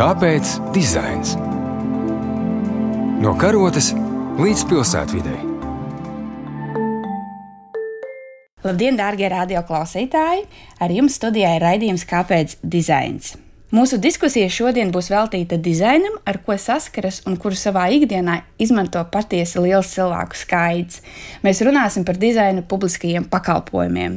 Kāpēc dizains? No karotes līdz pilsētvidai. Labdien, darbie radioklausītāji! Ar jums studijā ir raidījums Kāpēc dizains? Mūsu diskusija šodien būs veltīta dizainam, ar ko saskaras un kuru savā ikdienā izmanto patiesi liels cilvēku skaits. Mēs runāsim par dizainu publiskajiem pakalpojumiem.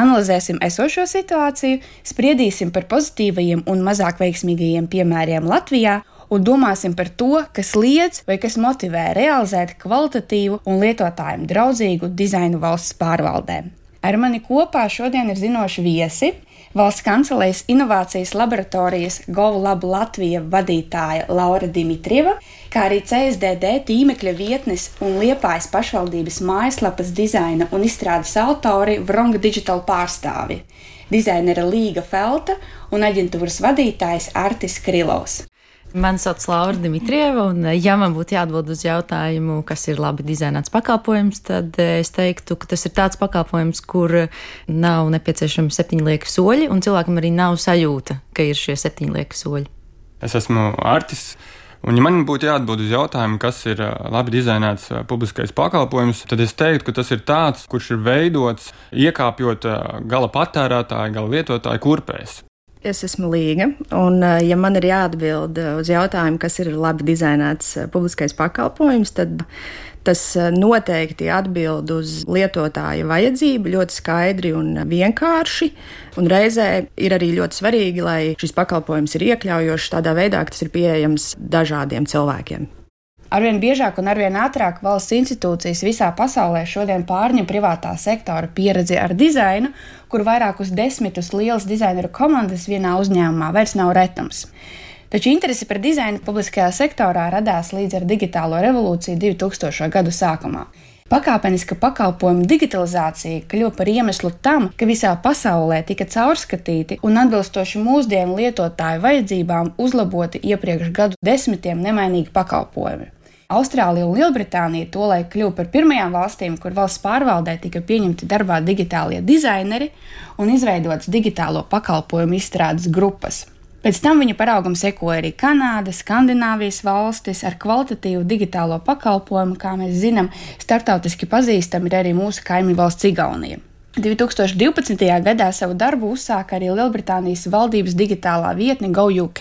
Analizēsim esošo situāciju, spriedīsim par pozitīvajiem un mazāk veiksmīgajiem piemēriem Latvijā un domāsim par to, kas liedz vai kas motivē realizēt kvalitatīvu un lietotājiem draudzīgu dizainu valsts pārvaldē. Ar mani kopā šodien ir zinoši viesi, Valsts kancelējas inovācijas laboratorijas GovLab Latvija vadītāja Laura Dimitrieva, kā arī CSDD tīmekļa vietnes un Liepājas pašvaldības mājaslapas dizaina un izstrādes autori Vronga Digital pārstāvi, dizainera Līga Felta un aģentūras vadītājs Artis Krilovs. Mani sauc Laura Dimitrieva, un, ja man būtu jāatbild uz jautājumu, kas ir labi dizainēts pakalpojums, tad eh, es teiktu, ka tas ir tāds pakalpojums, kur nav nepieciešami septiņlieki soļi, un cilvēkam arī nav sajūta, ka ir šie septiņlieki soļi. Es esmu Artis. Un, ja man būtu jāatbild uz jautājumu, kas ir eh, labi dizainēts eh, publiskais pakalpojums, tad es teiktu, ka tas ir tāds, kurš ir veidots iekāpjot gala patērētāju, gala lietotāju kurpēs. Es esmu Līga, un, eh, ja man ir jāatbild eh, uz jautājumu, kas ir labi dizainēts eh, publiskais pakalpojums, tad tas noteikti atbild uz lietotāja vajadzību ļoti skaidri un vienkārši. Un reizē ir arī ļoti svarīgi, lai šis pakalpojums ir iekļaujošs tādā veidā, ka tas ir pieejams dažādiem cilvēkiem. Arvien biežāk un arvien ātrāk valsts institūcijas visā pasaulē šodien pārņem privātā sektora pieredzi ar dizainu, kur vairākus desmitus lielas dizaineru komandas vienā uzņēmumā vairs nav retums. Taču interese par dizainu publiskajā sektorā radās līdz ar digitālo revolūciju 2000. gadu sākumā. Pakāpeniska pakalpojumu digitalizācija kļuva par iemeslu tam, ka visā pasaulē tika caurskatīti un atbilstoši mūsdienu lietotāju vajadzībām uzlaboti iepriekš gadu desmitiem nemainīgi pakalpojumi. Austrālija un Lielbritānija tolaik kļuva par pirmajām valstīm, kur valsts pārvaldē tika pieņemti darbā digitālie dizaineri un izveidotas digitālo pakalpojumu izstrādes grupas. Pēc tam viņa paraugam sekoja arī Kanāda, Skandināvijas valstis ar kvalitatīvu digitālo pakalpojumu, kā mēs zinām, startautiski pazīstama ir arī mūsu kaimiņu valsts Igaunija. 2012. gadā savu darbu uzsāka arī Lielbritānijas valdības digitālā vietne GoUK,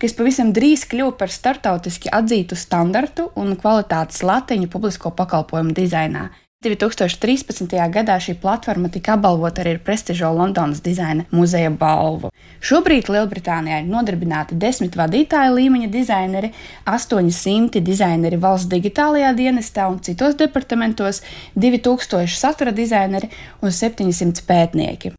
kas pavisam drīz kļuva par startautiski atzītu standartu un kvalitātes latiņu publisko pakalpojumu dizainā. 2013. gadā šī platforma tika apbalvota arī ar prestižo Londonas dizaina muzeja balvu. Šobrīd Lielbritānijā ir nodarbināti desmit vadītāja līmeņa dizaineri, 800 dizaineri valsts digitālajā dienestā un citos departamentos, 2000 satura dizaineri un 700 pētnieki.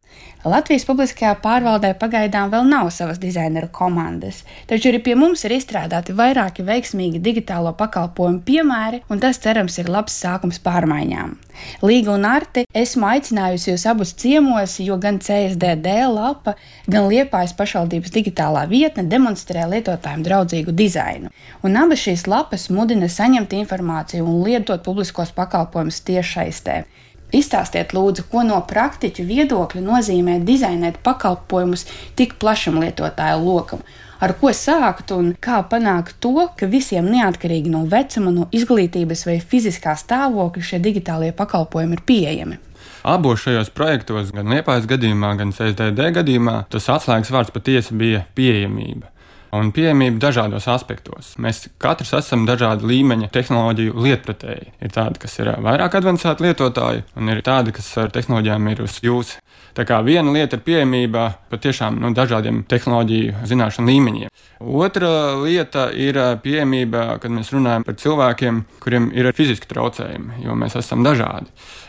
Latvijas publiskajā pārvaldē pagaidām vēl nav savas dizaineru komandas, taču arī pie mums ir izstrādāti vairāki veiksmīgi digitālo pakalpojumu piemēri, un tas, cerams, ir labs sākums pārmaiņām. Līga un Arti esmu aicinājusi jūs abus ciemos, jo gan CSDD lapa, gan Liepājas pašvaldības digitālā vietne demonstrē lietotājiem draudzīgu dizainu. Un abas šīs lapas mudina saņemt informāciju un lietot publiskos pakalpojumus tiešsaistē. Izstāstiet, lūdzu, ko no praktiķu viedokļa nozīmē dizainēt pakalpojumus tik plašam lietotāju lokam. Ar ko sākt un kā panākt to, ka visiem, neatkarīgi no vecuma, no izglītības vai fiziskā stāvokļa, šie digitālie pakalpojumi ir pieejami? Abos šajos projektos, gan Liepājas gadījumā, gan CSDD gadījumā, tas atslēgas vārds patiesi bija pieejamība un pieejamība dažādos aspektos. Mēs katrs esam dažāda līmeņa tehnoloģiju lietpratēji. Ir tādi, kas ir vairāk avansēti lietotāji, un ir tādi, kas ar tehnoloģijām ir uz jums. Tā kā viena lieta ir pieejamība patiešām nu, dažādiem tehnoloģiju zināšanu līmeņiem. Otra lieta ir pieejamība, kad mēs runājam par cilvēkiem, kuriem ir fiziski traucējumi, jo mēs esam dažādi.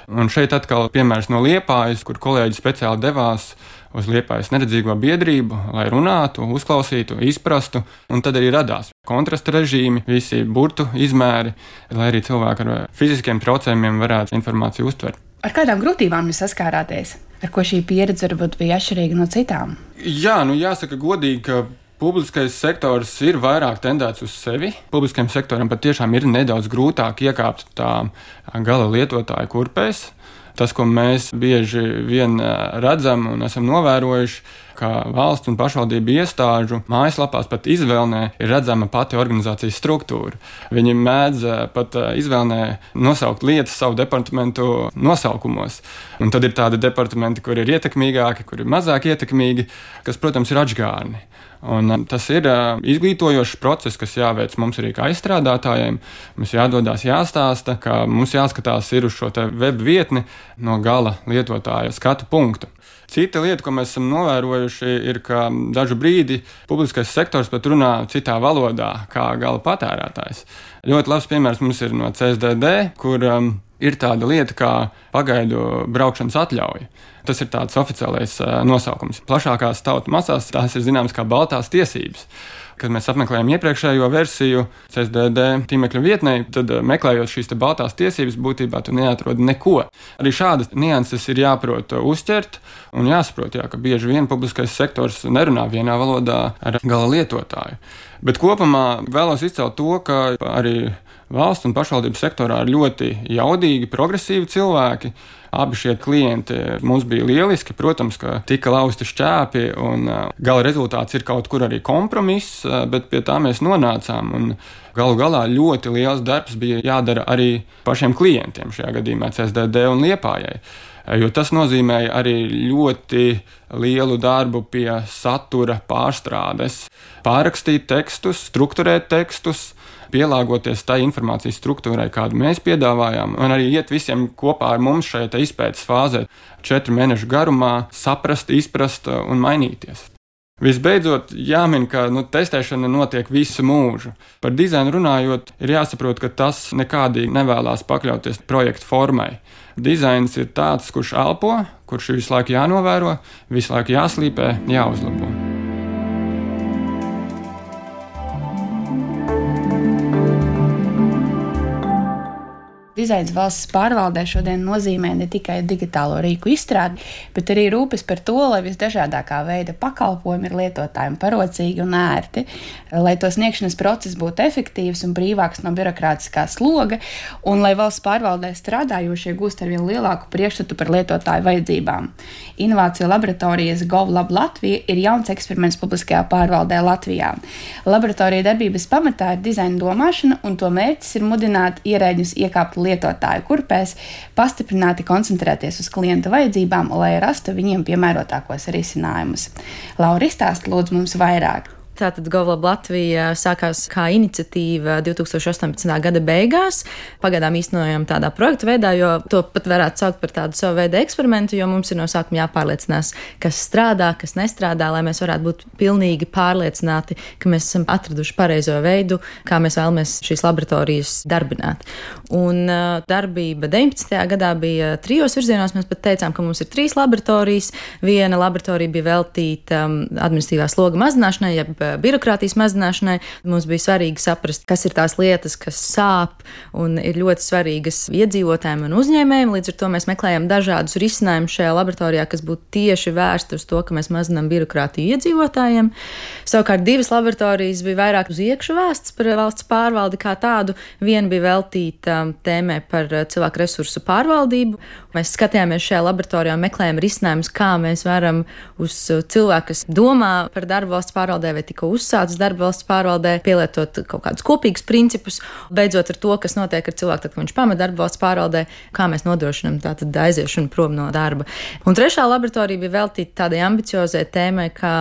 Un šeit atkal piemērs no Liepājas, kur kolēģi speciāli devās uz Liepājas neredzīgo biedrību, lai runātu, uzklausītu, izprastu, un tad arī radās kontrasta režīmi, visi burtu izmēri, lai arī cilvēki ar fiziskiem traucējumiem varētu informāciju uztvert. Ar kādām grūtībām jūs saskārāties? Ar ko šī pieredze varbūt bija atšķirīga no citām? Jā, nu jāsaka godīgi, ka publiskais sektors ir vairāk tendēts uz sevi. Publiskajam sektoram patiešām ir nedaudz grūtāk iekāpt tā gala lietotāja kurpēs. Tas, ko mēs bieži vien redzam un esam novērojuši, ka valsts un pašvaldību iestāžu mājaslapās pat izvēlnē ir redzama pati organizācijas struktūra. Viņi mēdz pat izvēlnē nosaukt lietas savu departamentu nosaukumos. Un tad ir tādi departamenti, kur ir ietekmīgāki, kur ir mazāk ietekmīgi, kas, protams, ir atžgārni. Un um, tas ir uh, izglītojošs process, kas jāveic mums arī kā aizstrādātājiem. Mums jādodas, jāstāsta, ka mums jāskatās uz šo web vietni no gala lietotāja skatu punktu. Cita lieta, ko mēs esam novērojuši, ir, ka dažu brīdi publiskais sektors pat runā citā valodā, kā gala patērētājs. Ļoti labs piemērs mums ir no CSDD, kur um, ir tāda lieta kā pagaidu braukšanas atļauja. Tas ir tāds oficiālais nosaukums. Plašākās tautas masās tās ir zināmas kā baltās tiesības. Kad mēs apmeklējām iepriekšējo versiju CSDD tīmekļa vietnē, tad meklējot šīs baltās tiesības, būtībā tu neatrodi neko. Arī šādas nianses ir jāprot uzķert un jāsaprot, jā, ka bieži vien publiskais sektors nerunā vienā valodā ar gala lietotāju. Bet kopumā vēlos izcelt to, ka arī valsts un pašvaldību sektorā ir ļoti jaudīgi, progresīvi cilvēki. Abi šie klienti mums bija lieliski. Protams, ka tika lausti šķēpi, un gala rezultāts ir kaut kur arī kompromiss, bet pie tā mēs nonācām. Galu galā ļoti liels darbs bija jādara arī pašiem klientiem, šajā gadījumā CSDD un Liepājai. Jo tas nozīmēja arī ļoti lielu darbu pie satura pārstrādes, pārrakstīt tekstus, strukturēt tekstus, pielāgoties tai informācijas struktūrai, kādu mēs piedāvājām, un arī iet visiem kopā ar mums šajā izpētes fāzē, četru mēnešu garumā, saprast, izprast un mainīties. Visbeidzot, jāmin, ka nu, testēšana notiek visu mūžu. Par dizainu runājot, ir jāsaprot, ka tas nekādīgi nevēlas pakļauties projekta formai. Dizains ir tāds, kurš elpo, kurš ir visu laiku jānovēro, visu laiku jāslīpē, jāuzlabo. Dizains valsts pārvaldē šodien nozīmē ne tikai digitālo rīku izstrādi, bet arī rūpes par to, lai visdažādākā veida pakalpojumi ir lietotājiem parocīgi un ērti, lai to sniegšanas process būtu efektīvs un brīvāks no birokrātiskā sloga, un lai valsts pārvaldē strādājošie gūst ar vien lielāku priekšstatu par lietotāju vajadzībām. Inovāciju laboratorijas GovLab Latvija ir jauns eksperiments publiskajā pārvaldē Latvijā. Laboratorija darbības pamatā ir dizaina domāšana, un to mērķis ir mudināt ierēģus iekāpt lietotājiem lietotāju kurpēs, pastiprināti koncentrēties uz klienta vajadzībām, lai rastu viņiem piemērotākos risinājumus. Laura izstāst lūdzu mums vairāk. Tātad GovLab Latvija sākās kā iniciatīva 2018. gada beigās. Pagaidām īstenojam tādā projekta veidā, jo to pat varētu saukt par tādu savu veidu eksperimentu, jo mums ir no sākuma jāpārliecinās, kas strādā, kas nestrādā, lai mēs varētu būt pilnīgi pārliecināti, ka mēs esam atraduši pareizo veidu, kā mēs vēlamies šīs laboratorijas darbināt. Un uh, darbība 19. gadā bija trijos virzienos. Mēs pat teicām, ka mums ir trīs laboratorijas. Viena laboratorija bija veltīta um, administratīvā sloga mazināšanai, jeb birokrātijas mazināšanai. Mums bija svarīgi saprast, kas ir tās lietas, kas sāp un ir ļoti svarīgas iedzīvotājiem un uzņēmējiem. Līdz ar to mēs meklējam dažādus risinājumus šajā laboratorijā, kas būtu tieši vērsti uz to, ka mēs mazinām birokrātiju iedzīvotājiem. Savukārt divas laboratorijas bija vairāk uz iekšu vēsts par valsts pārvaldi kā tādu. Viena bija veltīta tēmai par cilvēku resursu pārvaldību. Mēs skatījāmies šajā laboratorijā un meklējām risinājumus, kā mēs varam uz cilvēku, kas domā par darbu valsts pārvaldē vai tik tika uzsācis darba valsts pārvaldē, pielietot kaut kādus kopīgus principus, beidzot ar to, kas notiek ar cilvēku, tad, kad viņš pamet darba valsts pārvaldē, kā mēs nodrošinām tātad aiziešanu prom no darba. Un trešā laboratorija bija veltīta tādai ambiciozai tēmai kā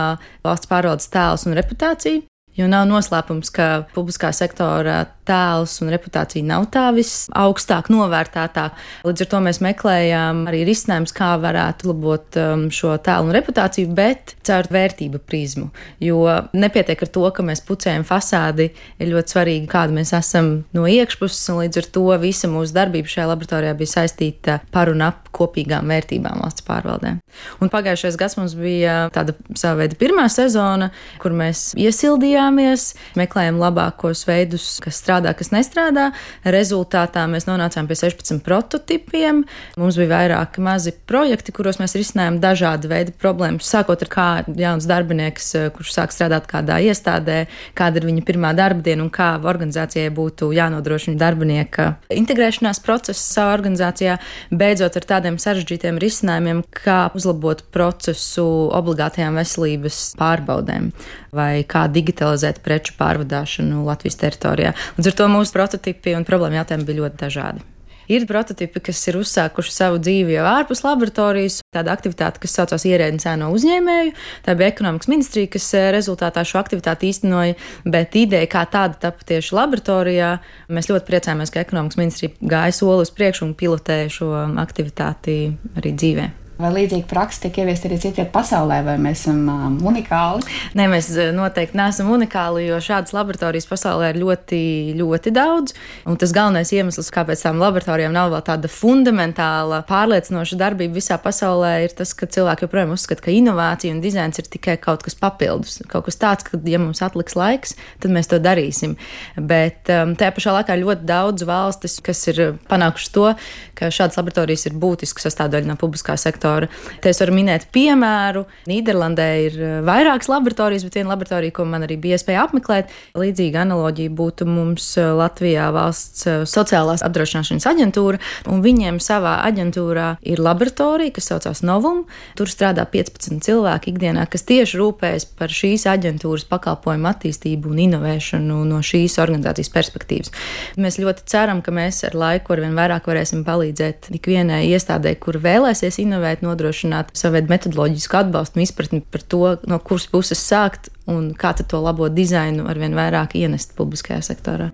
valsts pārvaldes tēls un reputācija. Jo nav noslēpums, ka publiskā sektora tēls un reputācija nav tā visaugstāk novērtētā. Līdz ar to mēs meklējām arī risinājumus, kā varētu labot um, šo tēlu un reputāciju, bet caur vērtību prizmu. Jo nepietiek ar to, ka mēs pucējam fasādi, ir ļoti svarīgi, kāda mēs esam no iekšpuses, un līdz ar to visa mūsu darbība šajā laboratorijā bija saistīta par un ap kopīgām vērtībām valsts pārvaldē. Un pagājušais gads mums bija tāda sava veida pirmā sezona, kur mēs iesildījām mācījāmies, meklējām labākos veidus, kas strādā, kas nestrādā. Rezultātā mēs nonācām pie 16 prototipiem. Mums bija vairāki mazi projekti, kuros mēs risinājām dažādu veidu problēmas. Sākot ar kā jauns darbinieks, kurš sāk strādāt kādā iestādē, kāda ir viņa pirmā darba diena un kā organizācijai būtu jānodrošina darbinieka integrēšanās process savā organizācijā, beidzot ar tādiem sarežģītiem risinājumiem, kā uzlabot procesu obligātajām veselības pārbaudēm vai kā digitalizēt preču pārvadāšanu Latvijas teritorijā. Līdz ar to mūsu prototipi un problēma jautājumi bija ļoti dažādi. Ir prototipi, kas ir uzsākuši savu dzīvi jau ārpus laboratorijas. Tāda aktivitāte, kas saucās ierēdnis ēno uzņēmēju, tā bija ekonomikas ministrija, kas eh, rezultātā šo aktivitāti īstenoja, bet ideja kā tāda tapa tieši laboratorijā. Mēs ļoti priecājamies, ka ekonomikas ministrija gāja soli uz priekšu un pilotēja šo aktivitāti arī dzīvē. Vai līdzīga praksa tiek ieviesta arī citviet pasaulē, vai mēs esam um, unikāli? Nē, mēs noteikti neesam unikāli, jo šādas laboratorijas pasaulē ir ļoti, ļoti daudz. Un tas galvenais iemesls, kāpēc tām laboratorijām nav vēl tāda fundamentāla, pārliecinoša darbība visā pasaulē, ir tas, ka cilvēki joprojām uzskata, ka inovācija un dizains ir tikai kaut kas papildus. Kaut kas tāds, ka, ja mums atliks laiks, tad mēs to darīsim. Bet um, tajā pašā laikā ļoti daudz valstis, kas ir panākušas to, ka šādas laboratorijas ir būtiska sastāvdaļa no publiskā sektora sektora. Te es varu minēt piemēru. Nīderlandē ir eh, vairākas laboratorijas, bet viena laboratorija, ko man arī bija iespēja apmeklēt, līdzīga analoģija būtu mums eh, Latvijā valsts eh, sociālās apdrošināšanas aģentūra, un viņiem savā aģentūrā ir laboratorija, kas saucās Novum. Tur strādā 15 cilvēki ikdienā, kas tieši rūpējas par šīs aģentūras pakalpojumu attīstību un inovēšanu no šīs organizācijas perspektīvas. Mēs ļoti ceram, ka mēs ar laiku ar vien vairāk varēsim palīdzēt ikvienai iestādē, kur vēlēsies inovēt, varētu nodrošināt savu metodoloģisku atbalstu un izpratni par to, no kuras puses sākt un kā to labo dizainu ar vien vairāk ienest publiskajā sektorā.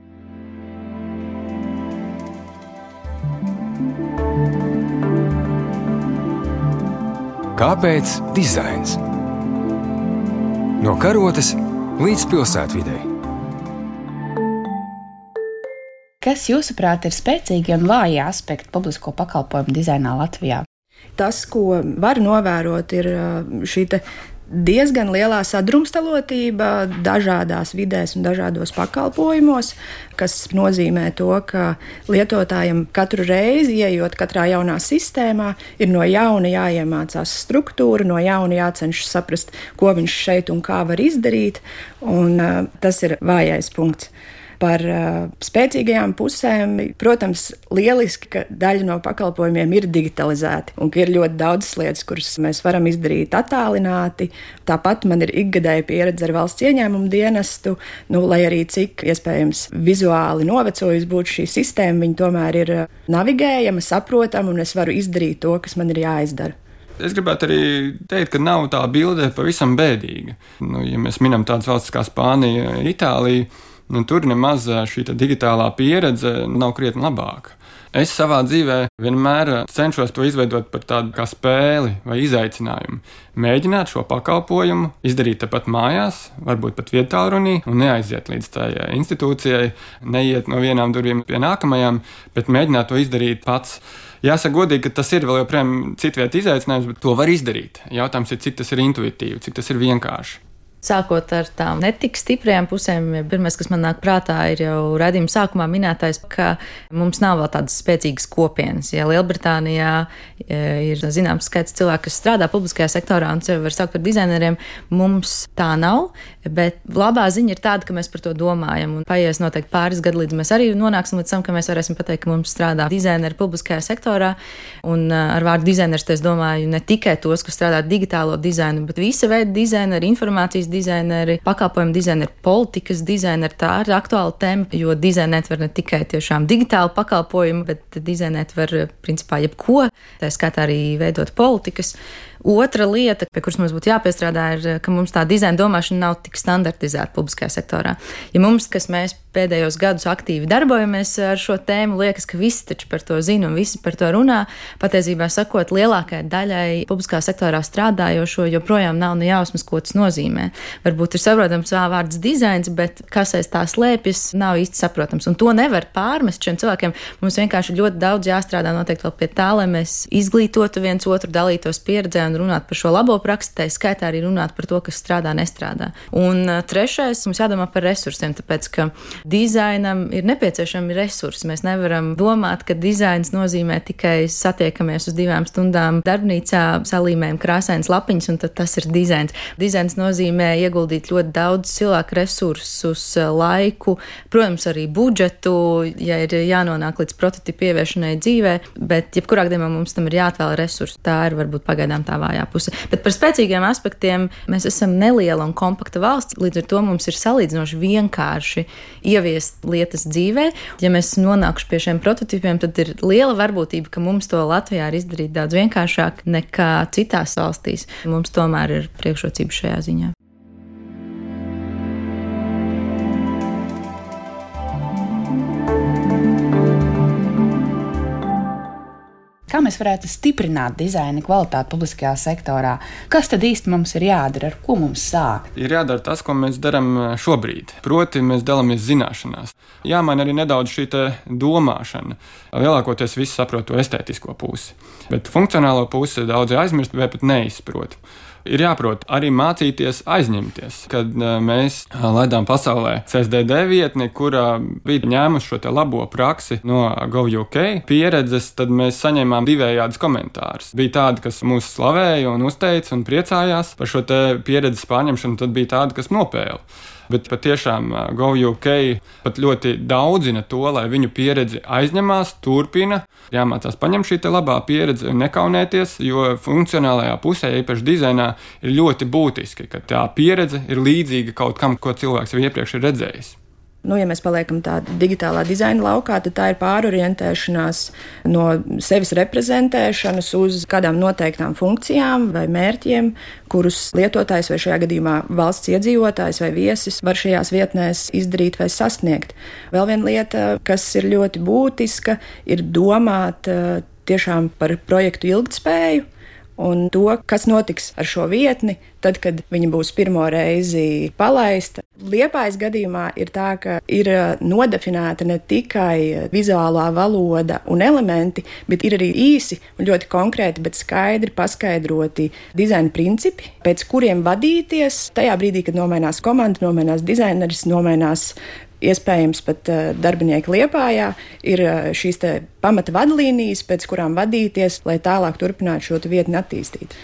Kāpēc dizains? No karotes līdz pilsētvidē. Kas, jūsuprāt, ir spēcīgi un vāji aspekti publisko pakalpojumu dizainā Latvijā? Tas, ko var novērot, ir šī diezgan lielā sadrumstalotība dažādās vidēs un dažādos pakalpojumos, kas nozīmē to, ka lietotājiem katru reizi, ieejot katrā jaunā sistēmā, ir no jauna jāiemācās struktūra, no jauna jācenšas saprast, ko viņš šeit un kā var izdarīt, un uh, tas ir vājais punkts par uh, spēcīgajām pusēm. Protams, lieliski, ka daļa no pakalpojumiem ir digitalizēti un ka ir ļoti daudzas lietas, kuras mēs varam izdarīt attālināti. Tāpat man ir ikgadēja pieredze ar valsts ieņēmumu dienestu, nu, lai arī cik iespējams vizuāli novecojusi būtu šī sistēma, viņa tomēr ir navigējama, saprotama un es varu izdarīt to, kas man ir jāizdara. Es gribētu arī teikt, ka nav tā bilde pavisam bēdīga. Nu, ja mēs minam tādas valstis kā Spānija, Itālija, nu, tur nemaz šī digitālā pieredze nav krietni labāka. Es savā dzīvē vienmēr cenšos to izveidot par tādu kā spēli vai izaicinājumu. Mēģināt šo pakalpojumu izdarīt tepat mājās, varbūt pat vietā runī, un neaiziet līdz tai institūcijai, neiet no vienām durvīm pie nākamajām, bet mēģināt to izdarīt pats. Jāsaka, godīgi, ka tas ir vēl joprojām citvieta izaicinājums, bet to var izdarīt. Jautājums ir, cik tas ir intuitīvi, cik tas ir vienkārši. Sākot ar tām netik stiprajām pusēm, pirmais, kas man nāk prātā, ir jau redzījuma sākumā minētais, ka mums nav vēl tādas spēcīgas kopienas. Ja Lielbritānijā ir zināms skaits cilvēku, kas strādā publiskajā sektorā un sevi var saukt par dizaineriem, mums tā nav. Bet labā ziņa ir tāda, ka mēs par to domājam. Un paies noteikti pāris gadi, līdz mēs arī nonāksim līdz tam, ka mēs varēsim pateikt, ka mums strādā dizaineri publiskajā sektorā. Un e, ar vārdu dizainers es domāju ne tikai tos, kas strādā digitālo dizainu, bet visa veida dizaineri, informācijas dizaineri, pakalpojumu dizaineri, politikas dizaineri. Tā ir aktuāla tēma, jo dizainēt var ne tikai tiešām digitālu pakalpojumu, bet dizainēt var principā jebko, tā skaitā arī veidot politikas. Otra lieta, pie kuras mums būtu jāpiestrādā, ir, ka mums tā dizaina domāšana nav tik standartizēta publiskajā sektorā. Ja mums, kas mēs pēdējos gadus aktīvi darbojamies ar šo tēmu, liekas, ka visi taču par to zina un visi par to runā, patiesībā sakot, lielākajai daļai publiskā sektorā strādājošo joprojām nav ne jausmas, ko tas nozīmē. varbūt ir saprotams vārds dizains, bet kas aiz tā slēpjas, nav īsti saprotams. Un to nevar pārmest šiem cilvēkiem. Mums vienkārši ļoti daudz jāstrādā noteikti vēl pie tā, lai mēs izglītotu viens otru, dalītos pieredzē un runātu par šo labo praksi, tā skaitā arī runāt par to, kas strādā, nestrādā. Un uh, trešais, mums jādomā par resursiem, tāpēc ka dizainam ir nepieciešami resursi. Mēs nevaram domāt, ka dizains nozīmē tikai satiekamies uz divām stundām darbnīcā, salīmējam krāsains lapiņas, un tas ir dizains. Dizains nozīmē ieguldīt ļoti daudz cilvēku resursus, laiku, protams, arī budžetu, ja ir jānonāk līdz prototipu ieviešanai dzīvē, bet jebkurā gadījumā mums tam ir jāatvēl resursi. Tā ir varbūt pagaidām tā vājā puse. Bet par spēcīgiem aspektiem mēs esam neliela un kompakta valsts, līdz ar to mums ir salīdzinoši vienkārši ieviest lietas dzīvē. Ja mēs nonākšu pie šiem prototipiem, tad ir liela varbūtība, ka mums to Latvijā ir izdarīt daudz vienkāršāk nekā citās valstīs. Mums tomēr ir priekšrocības šajā ziņā. Kā mēs varētu stiprināt dizaina kvalitāti publiskajā sektorā? Kas tad īsti mums ir jādara, ar ko mums sākt? Ir jādara tas, ko mēs darām eh, šobrīd. Proti, mēs dalāmies zināšanās. Jāmaina arī nedaudz šī domāšana. Lielākoties visi saprot to estētisko pusi, bet funkcionālo pusi daudzi aizmirst vai pat neizprot ir jāprot arī mācīties aizņemties. Kad mēs laidām pasaulē CSDD vietni, kurā bija ņēmusi šo labo praksi no GoUK pieredzes, tad mēs saņēmām divējādus komentārus. Bija tādi, kas mūs slavēja un uzteica un priecājās par šo pieredzes pārņemšanu, tad bija tādi, kas nopēla. Bet patiešām GoUK pat ļoti daudzina to, lai viņu pieredzi aizņemās, turpina. Jāmācās paņemt šī labā pieredze un nekaunēties, jo funkcionālajā pusē, īpaši dizainā, ir ļoti būtiski, ka tā pieredze ir līdzīga kaut kam, ko cilvēks jau iepriekš ir redzējis. Nu, ja mēs paliekam tādā digitālā dizaina laukā, tad tā ir pārorientēšanās no sevis reprezentēšanas uz kādām noteiktām funkcijām vai mērķiem, kurus lietotājs vai šajā gadījumā valsts iedzīvotājs vai viesis var šajās vietnēs izdarīt vai sasniegt. Vēl viena lieta, kas ir ļoti būtiska, ir domāt eh, tiešām par projektu ilgtspēju un to, kas notiks ar šo vietni, tad, kad viņa būs pirmo reizi palaista. Liepājas gadījumā ir tā, ka ir uh, nodefinēta ne tikai vizuālā valoda un elementi, bet ir arī īsi un ļoti konkrēti, bet skaidri paskaidroti dizaina principi, pēc kuriem vadīties tajā brīdī, kad nomainās komanda, nomainās dizaineris, nomainās iespējams pat uh, darbinieki liepājā, ir uh, šīs pamata vadlīnijas, pēc kurām vadīties, lai tālāk turpinātu šo vietni attīstīt.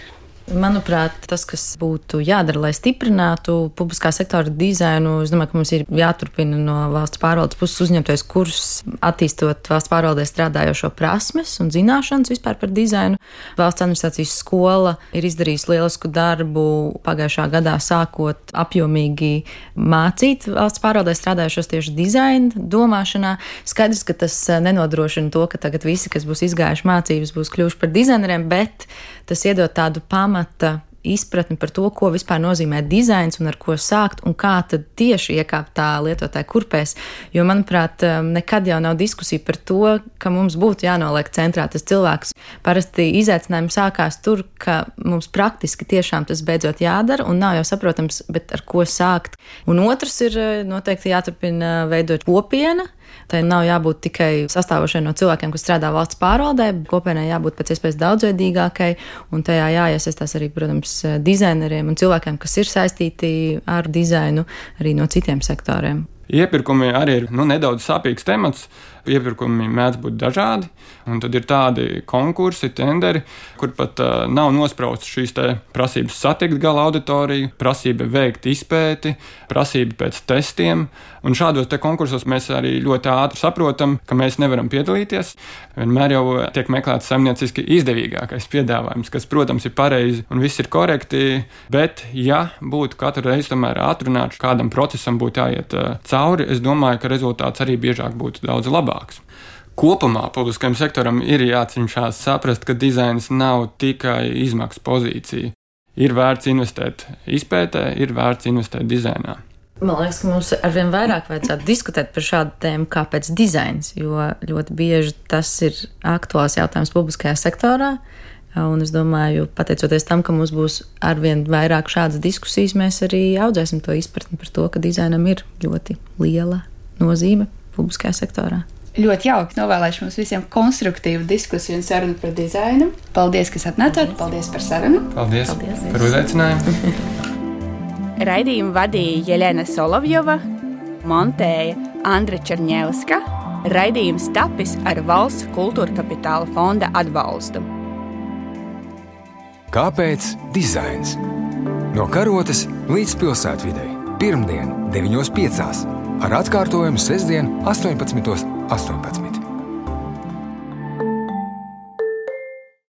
Manuprāt, tas, kas būtu jādara, lai stiprinātu publiskā sektora dizainu, es domāju, ka mums ir jāturpina no valsts pārvaldes puses uzņemtais kurs, attīstot valsts pārvaldē strādājošo prasmes un zināšanas vispār par dizainu. Valsts administrācijas skola ir izdarījusi lielisku darbu pagājušā gadā, sākot apjomīgi mācīt valsts pārvaldē strādājošos tieši dizaina domāšanā. Skaidrs, ka tas nenodrošina to, ka tagad visi, kas būs izgājuši mācības, būs kļuvuši par dizaineriem, bet tas iedod tādu pamata izpratni par to, ko vispār nozīmē dizains un ar ko sākt un kā tad tieši iekāpt tā lietotāja kurpēs. Jo, manuprāt, um, nekad jau nav diskusija par to, ka mums būtu jānoliek centrā tas cilvēks. Parasti izaicinājumi sākās tur, ka mums praktiski tiešām tas beidzot jādara un nav jau saprotams, bet ar ko sākt. Un otrs ir uh, noteikti jāturpina veidot kopiena Tai nav jābūt tikai sastāvošai no cilvēkiem, kas strādā valsts pārvaldē, kopienai jābūt pēc iespējas daudzveidīgākai, un tajā jāiesaistās arī, protams, dizaineriem un cilvēkiem, kas ir saistīti ar dizainu arī no citiem sektoriem. Iepirkumi arī ir nu, nedaudz sāpīgs temats. Iepirkumi mēdz būt dažādi, un tad ir tādi konkursi, tenderi, kur pat uh, nav nospraustas šīs prasības satikt gala auditoriju, prasība veikt izpēti, prasība pēc testiem. Un šādos konkursos mēs arī ļoti ātri saprotam, ka mēs nevaram piedalīties. Vienmēr jau tiek meklēts saimnieciski izdevīgākais piedāvājums, kas, protams, ir pareizi un viss ir korekti. Bet, ja būtu katru reizi tomēr atrunāts, kādam procesam būtu jāiet uh, cauri, es domāju, ka rezultāts arī biežāk būtu daudz labāks labāks. Kopumā publiskajam sektoram ir jācenšas saprast, ka dizains nav tikai izmaksu pozīcija. Ir vērts investēt izpētē, ir vērts investēt dizainā. Man liekas, ka mums arvien vairāk vajadzētu diskutēt par šādu tēmu, kāpēc dizains, jo ļoti bieži tas ir aktuāls jautājums publiskajā sektorā. Un es domāju, pateicoties tam, ka mums būs arvien vairāk šādas diskusijas, mēs arī audzēsim to izpratni par to, ka dizainam ir ļoti liela nozīme publiskajā sektorā. Ļoti jauki novēlēšu mums visiem konstruktīvu diskusiju un sarunu par dizainu. Paldies, kas atnācāt! Paldies par sarunu! Paldies, Paldies. par uzaicinājumu! Raidījumu vadīja Jelena Solovjova, montēja Andra Černievska, raidījums tapis ar valsts kultūra kapitāla fonda atbalstu. Kāpēc dizains? No karotes līdz pilsētvidai. Pirmdien, 9.5. ar atkārtojumu sestdien, 18.18. 18.